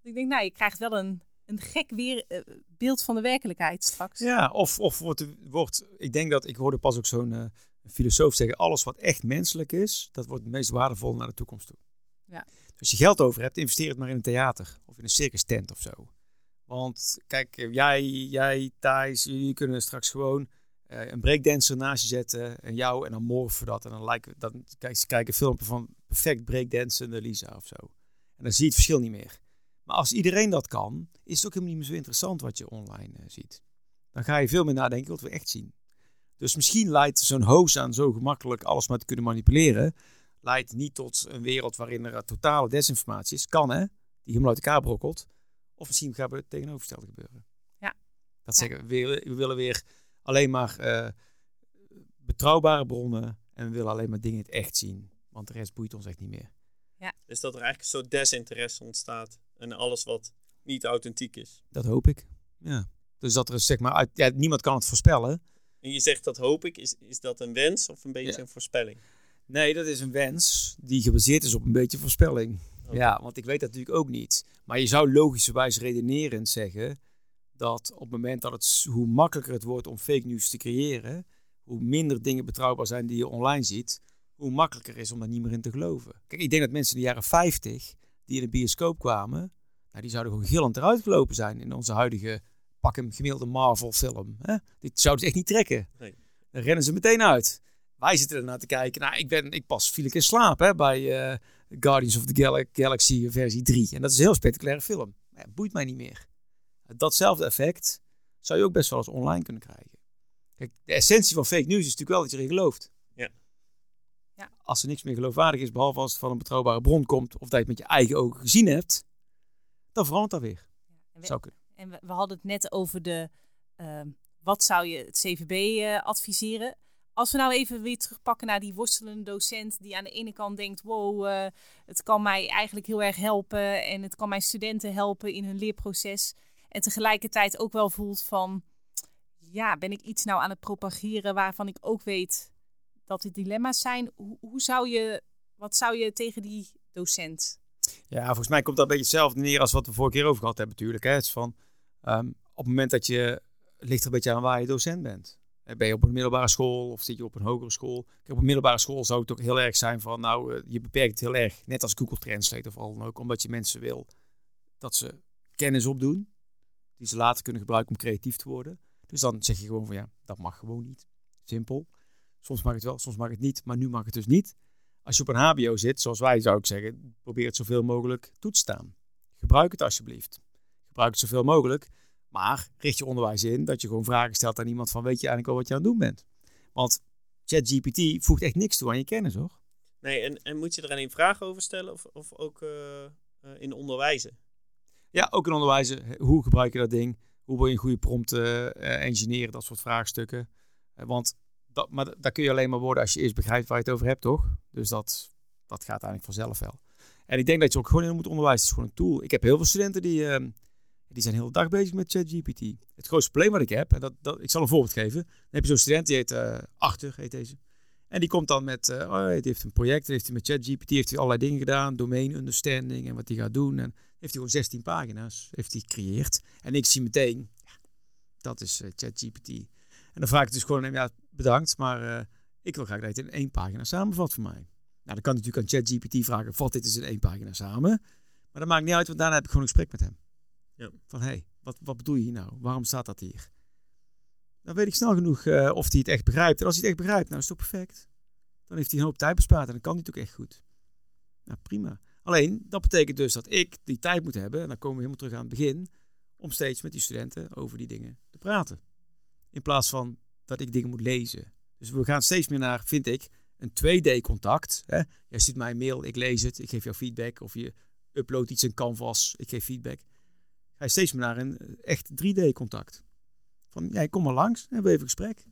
Ik denk, nou, je krijgt wel een, een gek weer, beeld van de werkelijkheid straks. Ja, of, of wordt, wordt, ik denk dat, ik hoorde pas ook zo'n filosoof zeggen, alles wat echt menselijk is, dat wordt het meest waardevol naar de toekomst toe. Ja. Dus als je geld over hebt, investeer het maar in een theater of in een circus tent of zo. Want kijk, jij, jij Thijs, jullie kunnen straks gewoon uh, een breakdancer naast je zetten en jou en dan morgen dat. En dan, lijken, dan kijk, ze kijken een filmpje van perfect breakdancende Lisa of zo. En dan zie je het verschil niet meer. Maar als iedereen dat kan, is het ook helemaal niet meer zo interessant wat je online uh, ziet. Dan ga je veel meer nadenken wat we echt zien. Dus misschien leidt zo'n hoos aan zo gemakkelijk alles maar te kunnen manipuleren, leidt niet tot een wereld waarin er totale desinformatie is. Kan hè, die helemaal uit elkaar brokkelt. Of misschien gaat het tegenovergestelde gebeuren. Ja. Dat zeggen we, we willen weer alleen maar uh, betrouwbare bronnen en we willen alleen maar dingen het echt zien. Want de rest boeit ons echt niet meer. Ja. Dus dat er eigenlijk een soort desinteresse ontstaat en alles wat niet authentiek is. Dat hoop ik. Ja. Dus dat er zeg maar uit, ja, niemand kan het voorspellen. En je zegt dat hoop ik. Is, is dat een wens of een beetje een voorspelling? Nee, dat is een wens die gebaseerd is op een beetje voorspelling. Ja, want ik weet dat natuurlijk ook niet. Maar je zou logischerwijs redenerend zeggen dat op het moment dat het hoe makkelijker het wordt om fake news te creëren, hoe minder dingen betrouwbaar zijn die je online ziet, hoe makkelijker is om daar niet meer in te geloven. Kijk, ik denk dat mensen in de jaren 50 die in de bioscoop kwamen, nou, die zouden gewoon gillend eruit gelopen zijn in onze huidige pak hem gemiddelde Marvel film. Hè? Dit zouden ze echt niet trekken. Nee. Dan rennen ze meteen uit. Wij zitten ernaar te kijken. Nou, ik, ben, ik pas viel ik in slaap hè, bij uh, Guardians of the Galaxy versie 3. En dat is een heel spectaculaire film. Maar ja, boeit mij niet meer. Datzelfde effect zou je ook best wel eens online kunnen krijgen. Kijk, de essentie van fake news is natuurlijk wel dat je erin gelooft. Ja. ja. Als er niks meer geloofwaardig is, behalve als het van een betrouwbare bron komt, of dat je het met je eigen ogen gezien hebt, dan verandert dat weer. Ja, Zou kunnen. En we, hadden het net over de, uh, wat zou je het CVB eh, adviseren? Als we nou even weer terugpakken naar die worstelende docent die aan de ene kant denkt, wow, uh, het kan mij eigenlijk heel erg helpen en het kan mijn studenten helpen in hun leerproces. En tegelijkertijd ook wel voelt van, ja, ben ik iets nou aan het propageren waarvan ik ook weet dat dit dilemma's zijn? Hoe, hoe zou je, wat zou je tegen die docent? Ja, volgens mij komt dat een beetje hetzelfde neer als wat we vorige keer over gehad hebben natuurlijk. Hè. Het is van, ehm, op het moment dat je, het ligt er een beetje aan waar je docent bent. Eh, Ben je op een middelbare school of zit je op een hogere school? Op een middelbare school zou het ook heel erg zijn van, nou, eh, je beperkt het heel erg, net als Google Translate of al dan ook, omdat je mensen wil dat ze kennis opdoen, die ze later kunnen gebruiken om creatief te worden. Dus dan zeg je gewoon van, ja, dat mag gewoon niet. Simpel. Soms mag het wel, soms mag het niet, maar nu mag het dus niet. Als je op een HBO zit, zoals wij zou ik zeggen, probeer het zoveel mogelijk toe te staan. Gebruik het alsjeblieft. Gebruik het zoveel mogelijk. Maar richt je onderwijs in dat je gewoon vragen stelt aan iemand van weet je eigenlijk al wat je aan het doen bent. Want ChatGPT voegt echt niks toe aan je kennis hoor. Nee, en, en moet je er alleen vragen over stellen of, of ook eh, eh, in onderwijzen? Ja, ook in onderwijs. Hoe gebruik je dat ding? Hoe wil je een goede prompt eh, engineeren? Dat soort vraagstukken. Want dat, maar daar kun je alleen maar worden als je eerst begrijpt waar je het over hebt, toch? Dus dat, dat gaat eigenlijk vanzelf wel. En ik denk dat je ook gewoon in moet onderwijzen. Het is gewoon een tool. Ik heb heel veel studenten die, ehm, die zijn de hele dag bezig met ChatGPT. Het grootste probleem wat ik heb, en dat, dat, ik zal een voorbeeld geven. Dan heb je zo'n student, die heet eh, Achter, heet deze. En die komt dan met, eh oh, die heeft een project, heeft hij met ChatGPT, heeft hij allerlei dingen gedaan, domain understanding en wat hij gaat doen. En heeft hij gewoon 16 pagina's, heeft hij gecreëerd. En ik zie meteen, ja, dat is eh, ChatGPT. En dan vraag ik dus gewoon, ja, bedankt, maar ik wil graag dat je het in één pagina samenvat voor mij. Nou, dan kan natuurlijk aan ChatGPT vragen, vat dit eens in één pagina samen. Maar dat maakt niet uit, want daarna heb ik gewoon een gesprek met hem. Ja. Van, hé, hey, wat, wat bedoel je hier nou? Waarom staat dat hier? Dan weet ik snel genoeg eh, of hij het echt begrijpt. En als hij het echt begrijpt, nou is het toch perfect. Dan heeft hij een hoop tijd bespaard en dan kan hij het ook echt goed. Nou, prima. Alleen, dat betekent dus dat ik die tijd moet hebben, en dan komen we helemaal terug aan het begin, om steeds met die studenten over die dingen te praten. In plaats van dat ik dingen moet lezen. Dus we gaan steeds meer naar, vind ik, een 2D-contact. Hè? Jij stuurt mij een mail, ik lees het, ik geef jou feedback. Of je uploadt iets in Canvas, ik geef feedback. Ga je steeds meer naar een eh, echt 3D-contact. Van, jij kom maar langs en we even een gesprek.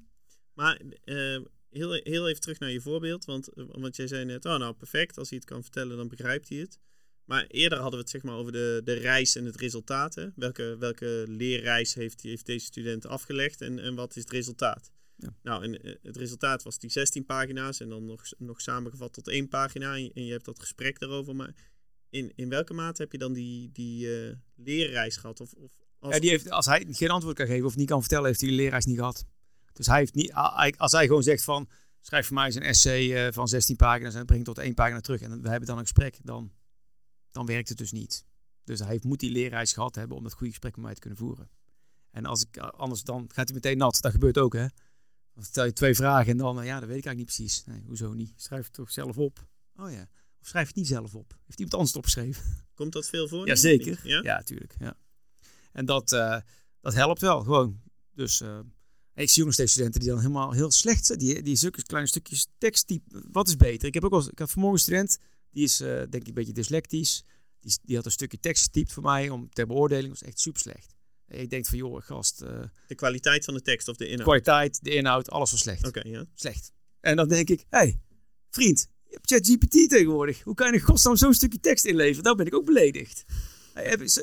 Maar eh, heel, heel even terug naar je voorbeeld. Want, eh, want jij zei net, oh nou perfect, als hij het kan vertellen, dan begrijpt hij het. Maar eerder hadden we het zeg maar over de, de reis en het resultaat. Hè? Welke, welke leerreis heeft, heeft deze student afgelegd en, en wat is het resultaat? Ja. Nou, en het resultaat was die 16 pagina's en dan nog, nog samengevat tot één pagina. En, en je hebt dat gesprek daarover. Maar in, in welke mate heb je dan die, die eh, leerreis gehad? Of, of als... Ja, die heeft, als hij geen antwoord kan geven of niet kan vertellen, heeft hij de leraars niet gehad. Dus hij heeft niet, als hij gewoon zegt van, schrijf voor mij eens een essay eh, van 16 pagina's en breng tot één pagina terug en we hebben dan een gesprek, dan, dan werkt het dus niet. Dus hij heeft, moet die leerreis gehad hebben om dat goede gesprek met mij te kunnen voeren. En als ik, anders dan gaat hij meteen nat. Dat gebeurt ook, hè. Dan stel je twee vragen en dan, eh, ja, dat weet ik eigenlijk niet precies. Nee, hoezo niet? Schrijf het toch zelf op. Oh ja. Of schrijf het niet zelf op. Heeft iemand anders het opgeschreven? Komt dat veel voor? Jazeker. Ja? Ja, tuurlijk. Ja. En dat, eh, dat helpt wel, gewoon. Dus eh, ik zie nog steeds studenten die dan helemaal heel slecht zijn. Die, die zulke kleine stukjes tekst typen. Wat is beter? Ik heb ook al, ik had vanmorgen een student, die is eh, denk ik een beetje dyslectisch. Die, die had een stukje tekst getypt voor mij om ter beoordeling. Dat was echt super slecht. Ik denk van, joh, gast, De kwaliteit van de tekst of de inhoud? kwaliteit, de inhoud, alles was slecht. Oké, ja. Slecht. En dan denk ik, hé, hey, vriend, je hebt ChatGPT tegenwoordig. Hoe kan je in godsnaam zo'n stukje tekst inleveren? Nou ben ik ook beledigd.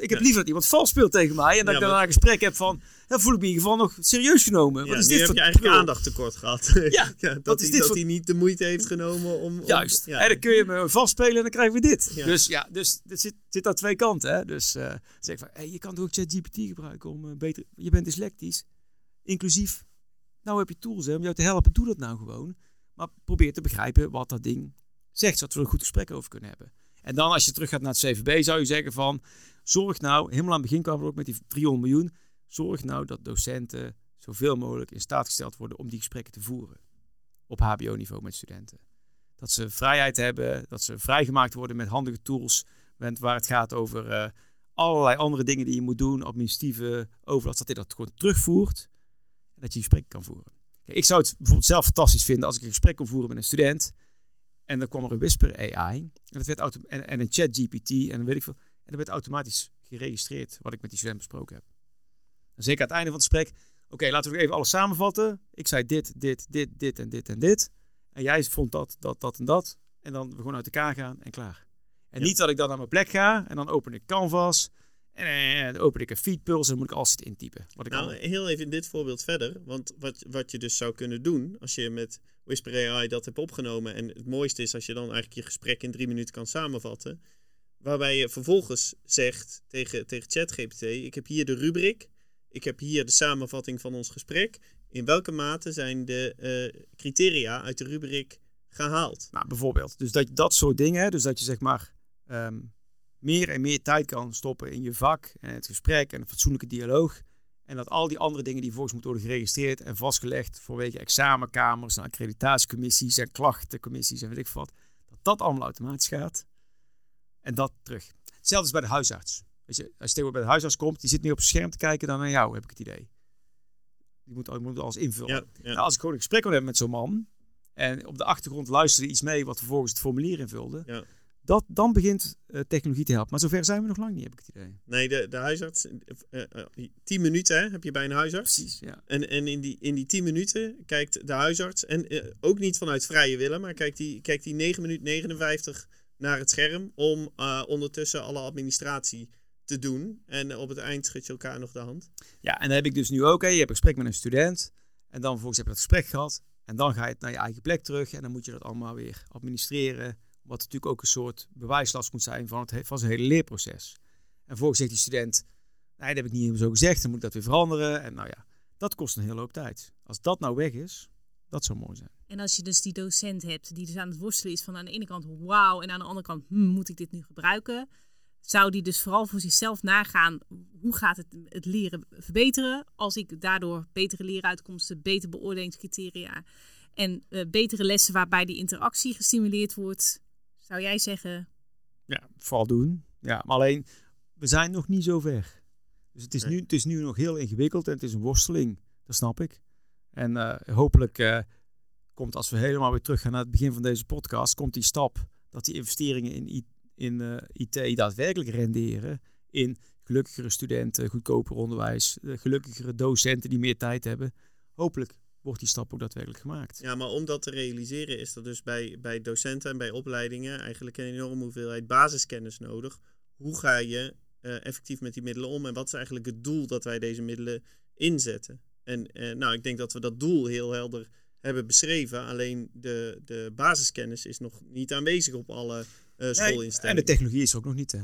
Ik heb liever dat iemand vals speelt tegen mij en dat Ja, ik daarna maar- een gesprek heb van, dan voel ik me in ieder geval nog serieus genomen. Ja, Wat is dit heb voor je eigenlijk aandacht tekort gehad. [laughs] Ja, dat, hij, dit dat voor- hij niet de moeite heeft genomen om... om- Juist. En dan kun je me vastspelen en dan krijgen we dit. Dus ja, dus het zit, zit aan twee kanten. Hè? Dus eh zeg van, hey, je kan toch ook ChatGPT gebruiken om eh, beter... Je bent dyslectisch, inclusief. Nou heb je tools hè, om jou te helpen. Doe dat nou gewoon. Maar probeer te begrijpen wat dat ding zegt, zodat we er een goed gesprek over kunnen hebben. En dan als je terug gaat naar het CVB, zou je zeggen van... Zorg nou, helemaal aan het begin kwamen we ook met die 300 miljoen. Zorg nou dat docenten zoveel mogelijk in staat gesteld worden om die gesprekken te voeren. Op hbo-niveau met studenten. Dat ze vrijheid hebben, dat ze vrijgemaakt worden met handige tools. Waar het gaat over eh, allerlei andere dingen die je moet doen, administratieve overlast. Dat je dat gewoon terugvoert en dat je gesprekken kan voeren. Ik zou het bijvoorbeeld zelf fantastisch vinden als ik een gesprek kon voeren met een student. En dan kwam er een Whisper AI. En, dat werd auto en, en een chat GPT en dan weet ik veel. En dat werd automatisch geregistreerd wat ik met die student besproken heb. En zeker aan het einde van het gesprek. Oké, laten we even alles samenvatten. Ik zei dit, dit, dit, dit en dit en dit. En jij vond dat, dat, dat en dat. En dan we gewoon uit elkaar gaan en klaar. En Ja. niet dat ik dan naar mijn plek ga en dan open ik Canvas. En eh, dan open ik een feedpulse en dan moet ik alles zitten intypen. Wat ik Nou, allemaal- heel even in dit voorbeeld verder. Want wat, wat je dus zou kunnen doen, als je met Whisper AI dat hebt opgenomen. En het mooiste is als je dan eigenlijk je gesprek in drie minuten kan samenvatten. Waarbij je vervolgens zegt tegen, tegen ChatGPT: Ik heb hier de rubriek. Ik heb hier de samenvatting van ons gesprek. In welke mate zijn de eh, criteria uit de rubriek gehaald? Nou, bijvoorbeeld. Dus dat, dat soort dingen. Dus dat je zeg maar ehm, meer en meer tijd kan stoppen in je vak en het gesprek en een fatsoenlijke dialoog. En dat al die andere dingen die volgens moeten worden geregistreerd en vastgelegd vanwege examenkamers en accreditatiecommissies en klachtencommissies en weet ik wat. Dat dat allemaal automatisch gaat. En dat terug. Hetzelfde is bij de huisarts. Weet je, als je tegenwoordig bij de huisarts komt, die zit nu op zijn scherm te kijken dan naar jou, heb ik het idee. Die moet, die moet alles invullen. Ja, ja. Nou, als ik gewoon een gesprek wil hebben met zo'n man en op de achtergrond luisterde iets mee wat vervolgens het formulier invulde, Ja. Dat, dan begint eh, technologie te helpen. Maar zover zijn we nog lang niet, heb ik het idee. Nee, de, de huisarts. eh, eh, tien minuten hè, heb je bij een huisarts. Precies, ja. En, en in, die, in die 10 minuten kijkt de huisarts, en eh, ook niet vanuit vrije willen, maar kijkt die, kijkt die 9 minuten 59 naar het scherm om eh, ondertussen alle administratie te doen. En eh, op het eind schud je elkaar nog de hand. Ja, en dan heb ik dus nu ook, hè, je hebt een gesprek met een student en dan vervolgens heb je dat gesprek gehad en dan ga je het naar je eigen plek terug en dan moet je dat allemaal weer administreren. Wat natuurlijk ook een soort bewijslast moet zijn van, het, he- van zijn hele leerproces. En vervolgens zegt die student, nee, dat heb ik niet zo gezegd, dan moet ik dat weer veranderen. En nou ja, dat kost een hele hoop tijd. Als dat nou weg is, dat zou mooi zijn. En als je dus die docent hebt die dus aan het worstelen is van aan de ene kant wauw en aan de andere kant hmm, moet ik dit nu gebruiken, zou die dus vooral voor zichzelf nagaan hoe gaat het, het leren verbeteren als ik daardoor betere leeruitkomsten, betere beoordelingscriteria en eh, betere lessen waarbij die interactie gestimuleerd wordt, zou jij zeggen Ja, vooral doen. Ja, maar alleen, we zijn nog niet zo ver. Dus het is, nu, het is nu nog heel ingewikkeld en het is een worsteling. Dat snap ik. En eh, hopelijk eh, komt, als we helemaal weer terug gaan naar het begin van deze podcast, komt die stap dat die investeringen in, I- in eh, IT daadwerkelijk renderen. In gelukkigere studenten, goedkoper onderwijs, gelukkigere docenten die meer tijd hebben. Hopelijk wordt die stap ook daadwerkelijk gemaakt. Ja, maar om dat te realiseren is er dus bij, bij docenten en bij opleidingen eigenlijk een enorme hoeveelheid basiskennis nodig. Hoe ga je eh, effectief met die middelen om en wat is eigenlijk het doel dat wij deze middelen inzetten? En eh, nou, ik denk dat we dat doel heel helder hebben beschreven. Alleen de, de basiskennis is nog niet aanwezig op alle eh Nee, en schoolinstellingen. de technologie is er ook nog niet, hè.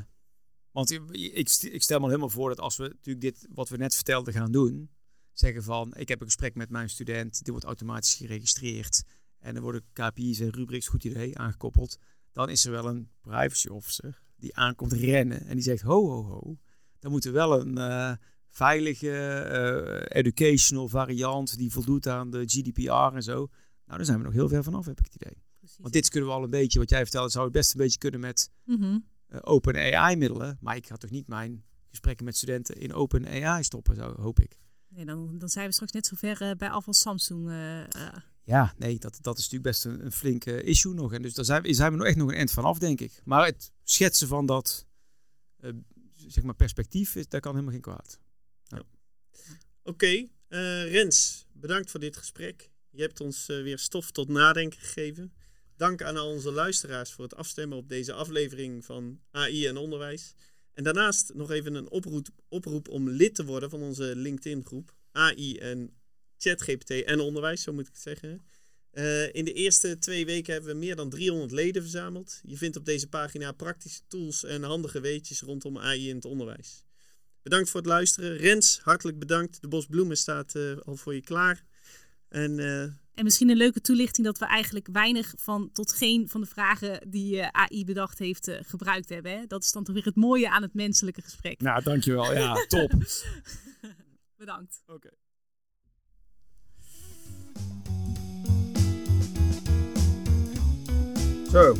Want ik, ik stel me helemaal voor dat als we natuurlijk dit, wat we net vertelden, gaan doen. Zeggen van, ik heb een gesprek met mijn student, dit wordt automatisch geregistreerd. En er worden KPI's en rubrics, goed idee, aangekoppeld. Dan is er wel een privacy officer die aankomt rennen en die zegt, ho, ho, ho. Dan moet er wel een eh, veilige eh, educational variant die voldoet aan de GDPR en zo. Nou, daar zijn we nog heel ver vanaf, heb ik het idee. precies. Want dit kunnen we al een beetje, wat jij vertelde, zou het best een beetje kunnen met Mhm. eh, open AI-middelen. Maar ik ga toch niet mijn gesprekken met studenten in open AI stoppen, hoop ik. Nee, dan, dan zijn we straks net zo ver eh, bij afval Samsung. eh, eh. Ja, nee, dat, dat is natuurlijk best een, een flink eh, issue nog. En dus daar zijn we, zijn we nog echt nog een eind van af, denk ik. Maar het schetsen van dat eh, zeg maar perspectief, is, daar kan helemaal geen kwaad. Oké, eh, Rens, bedankt voor dit gesprek. Je hebt ons weer stof tot nadenken gegeven. Dank aan al onze luisteraars voor het afstemmen op deze aflevering van AI en onderwijs. En daarnaast nog even een oproep, oproep om lid te worden van onze LinkedIn-groep AI en ChatGPT en onderwijs, zo moet ik het zeggen. Eh, in de eerste twee weken hebben we meer dan 300 leden verzameld. Je vindt op deze pagina praktische tools en handige weetjes rondom AI in het onderwijs. Bedankt voor het luisteren. Rens, hartelijk bedankt. De bos bloemen staat eh, al voor je klaar. En eh, En misschien een leuke toelichting dat we eigenlijk weinig van tot geen van de vragen die eh, AI bedacht heeft eh, gebruikt hebben. Hè? Dat is dan toch weer het mooie aan het menselijke gesprek. Nou, dankjewel. Ja, [laughs] top. Bedankt. Oké. zo.